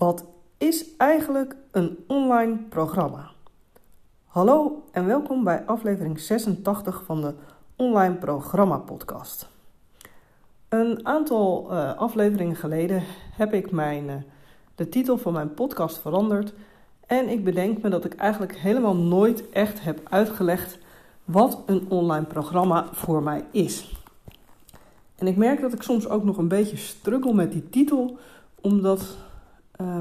Wat is eigenlijk een online programma? Hallo en welkom bij aflevering 86 van de Online Programma Podcast. Een aantal uh, afleveringen geleden heb ik mijn, uh, de titel van mijn podcast veranderd. En ik bedenk me dat ik eigenlijk helemaal nooit echt heb uitgelegd wat een online programma voor mij is. En ik merk dat ik soms ook nog een beetje struggle met die titel, omdat uh,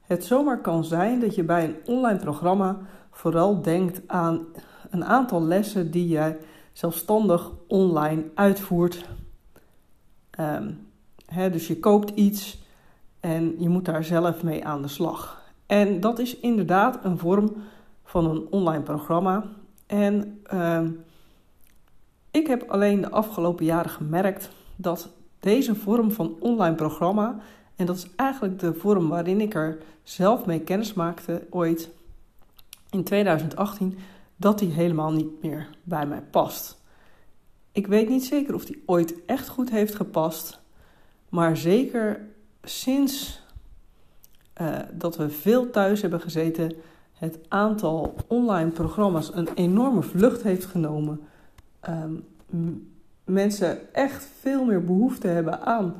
het zomaar kan zijn dat je bij een online programma vooral denkt aan een aantal lessen die jij zelfstandig online uitvoert. Um, dus je koopt iets en je moet daar zelf mee aan de slag. En dat is inderdaad een vorm van een online programma. En uh, ik heb alleen de afgelopen jaren gemerkt dat deze vorm van online programma, en dat is eigenlijk de vorm waarin ik er zelf mee kennis maakte ooit in 2018, dat die helemaal niet meer bij mij past. Ik weet niet zeker of die ooit echt goed heeft gepast, maar zeker sinds uh, dat we veel thuis hebben gezeten, het aantal online programma's een enorme vlucht heeft genomen. Um, mensen echt veel meer behoefte hebben aan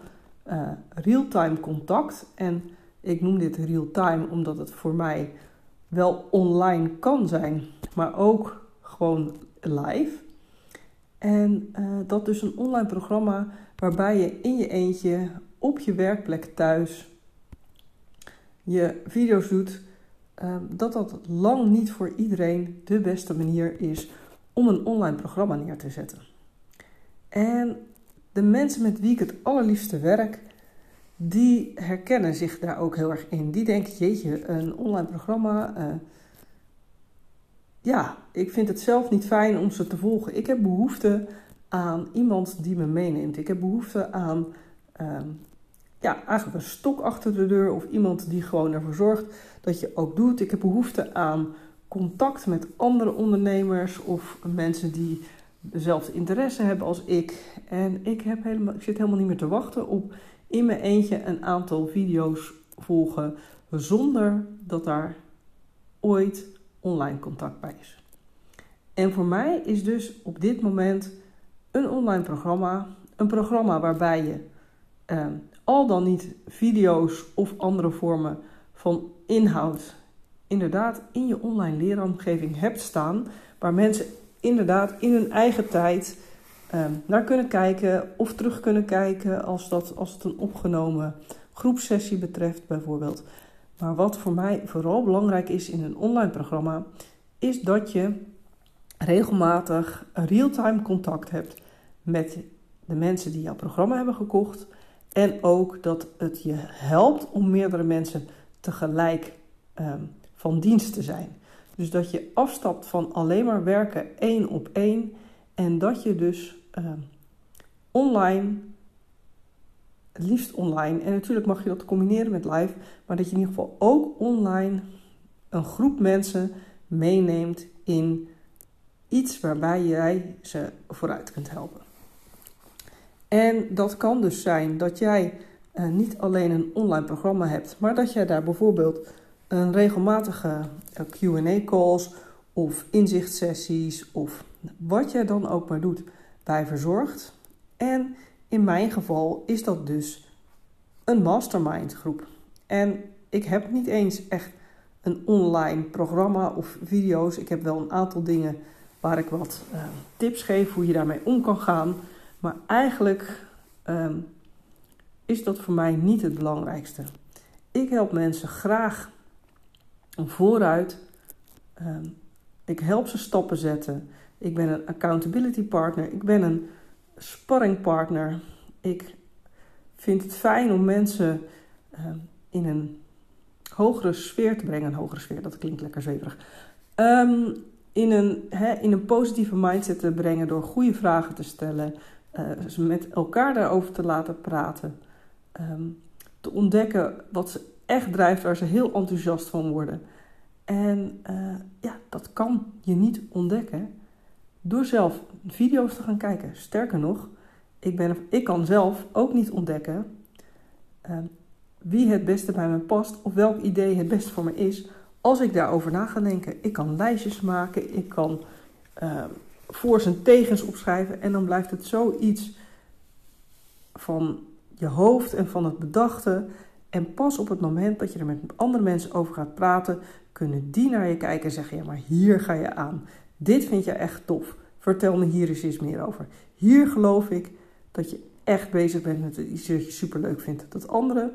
uh, real-time contact. En ik noem dit real-time omdat het voor mij wel online kan zijn, maar ook gewoon live. En uh, dat dus een online programma waarbij je in je eentje op je werkplek thuis je video's doet, uh, dat dat lang niet voor iedereen de beste manier is om een online programma neer te zetten. En de mensen met wie ik het allerliefste werk, die herkennen zich daar ook heel erg in. Die denken, jeetje, een online programma. Uh, ja, ik vind het zelf niet fijn om ze te volgen. Ik heb behoefte aan iemand die me meeneemt. Ik heb behoefte aan uh, ja, eigenlijk een stok achter de deur of iemand die gewoon ervoor zorgt dat je ook doet. Ik heb behoefte aan contact met andere ondernemers of mensen die dezelfde interesse hebben als ik. En ik, heb helemaal, ik zit helemaal niet meer te wachten op in mijn eentje een aantal video's volgen zonder dat daar ooit online contact bij is. En voor mij is dus op dit moment een online programma, een programma waarbij je eh, al dan niet video's of andere vormen van inhoud inderdaad in je online leeromgeving hebt staan, waar mensen inderdaad in hun eigen tijd uh, naar kunnen kijken of terug kunnen kijken als, dat, als het een opgenomen groepsessie betreft bijvoorbeeld. Maar wat voor mij vooral belangrijk is in een online programma, is dat je regelmatig real-time contact hebt met de mensen die jouw programma hebben gekocht. En ook dat het je helpt om meerdere mensen tegelijk um, van dienst te zijn. Dus dat je afstapt van alleen maar werken één op één en dat je dus uh, online, liefst online, en natuurlijk mag je dat combineren met live, maar dat je in ieder geval ook online een groep mensen meeneemt in iets waarbij jij ze vooruit kunt helpen. En dat kan dus zijn dat jij uh, niet alleen een online programma hebt, maar dat jij daar bijvoorbeeld een regelmatige eh, QA-calls of inzichtsessies of wat jij dan ook maar doet bij verzorgt. En in mijn geval is dat dus een mastermind groep. En ik heb niet eens echt een online programma of video's. Ik heb wel een aantal dingen waar ik wat uh, tips geef hoe je daarmee om kan gaan. Maar eigenlijk um, is dat voor mij niet het belangrijkste. Ik help mensen graag vooruit. Ehm, ik help ze stappen zetten. Ik ben een accountability partner. Ik ben een sparring partner. Ik vind het fijn om mensen ehm, in een hogere sfeer te brengen. Een hogere sfeer, dat klinkt lekker zweverig. Um, in, een, in een positieve mindset te brengen door goede vragen te stellen. Uh, met elkaar daarover te laten praten. te ontdekken wat ze echt drijft, waar ze heel enthousiast van worden. En uh, ja, dat kan je niet ontdekken door zelf video's te gaan kijken. Sterker nog, ik, ben, ik kan zelf ook niet ontdekken uh, wie het beste bij me past of welk idee het beste voor me is als ik daarover na ga denken. Ik kan lijstjes maken, ik kan uh, voor's en tegens opschrijven en dan blijft het zoiets van je hoofd en van het bedachte. En pas op het moment dat je er met andere mensen over gaat praten, kunnen die naar je kijken en zeggen: Ja, maar hier ga je aan. Dit vind je echt tof. Vertel me hier eens iets meer over. Hier geloof ik dat je echt bezig bent met iets dat je superleuk vindt. Dat andere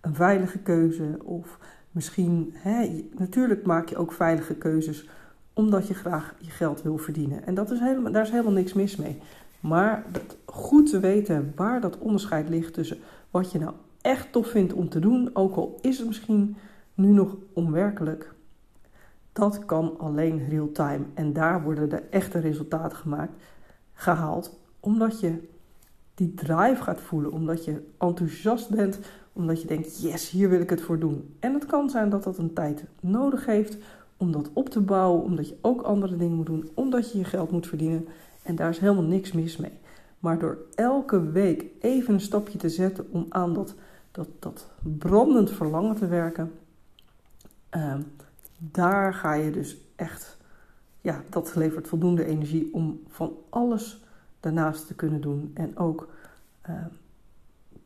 een veilige keuze of misschien, hè, natuurlijk maak je ook veilige keuzes omdat je graag je geld wil verdienen. En dat is helemaal, daar is helemaal niks mis mee. Maar goed te weten waar dat onderscheid ligt tussen wat je nou echt tof vindt om te doen, ook al is het misschien nu nog onwerkelijk, dat kan alleen real-time. En daar worden de echte resultaten gemaakt, gehaald, omdat je die drive gaat voelen, omdat je enthousiast bent, omdat je denkt, yes, hier wil ik het voor doen. En het kan zijn dat dat een tijd nodig heeft om dat op te bouwen, omdat je ook andere dingen moet doen, omdat je je geld moet verdienen. En daar is helemaal niks mis mee. Maar door elke week even een stapje te zetten om aan dat, dat, dat brandend verlangen te werken, uh, daar ga je dus echt, ja, dat levert voldoende energie om van alles daarnaast te kunnen doen. En ook uh,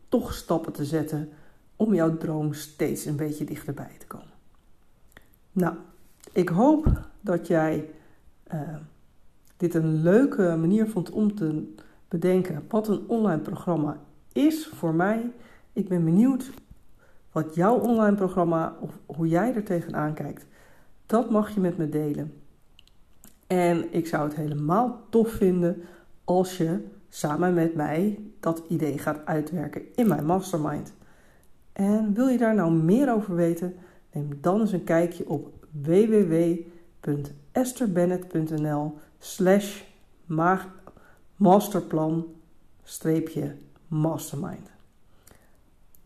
toch stappen te zetten om jouw droom steeds een beetje dichterbij te komen. Nou, ik hoop dat jij uh, dit een leuke manier vond om te bedenken wat een online programma is voor mij. Ik ben benieuwd wat jouw online programma of hoe jij er tegenaan kijkt. Dat mag je met me delen. En ik zou het helemaal tof vinden als je samen met mij dat idee gaat uitwerken in mijn mastermind. En wil je daar nou meer over weten? Neem dan eens een kijkje op www.esterbennett.nl slash masterplan mastermind.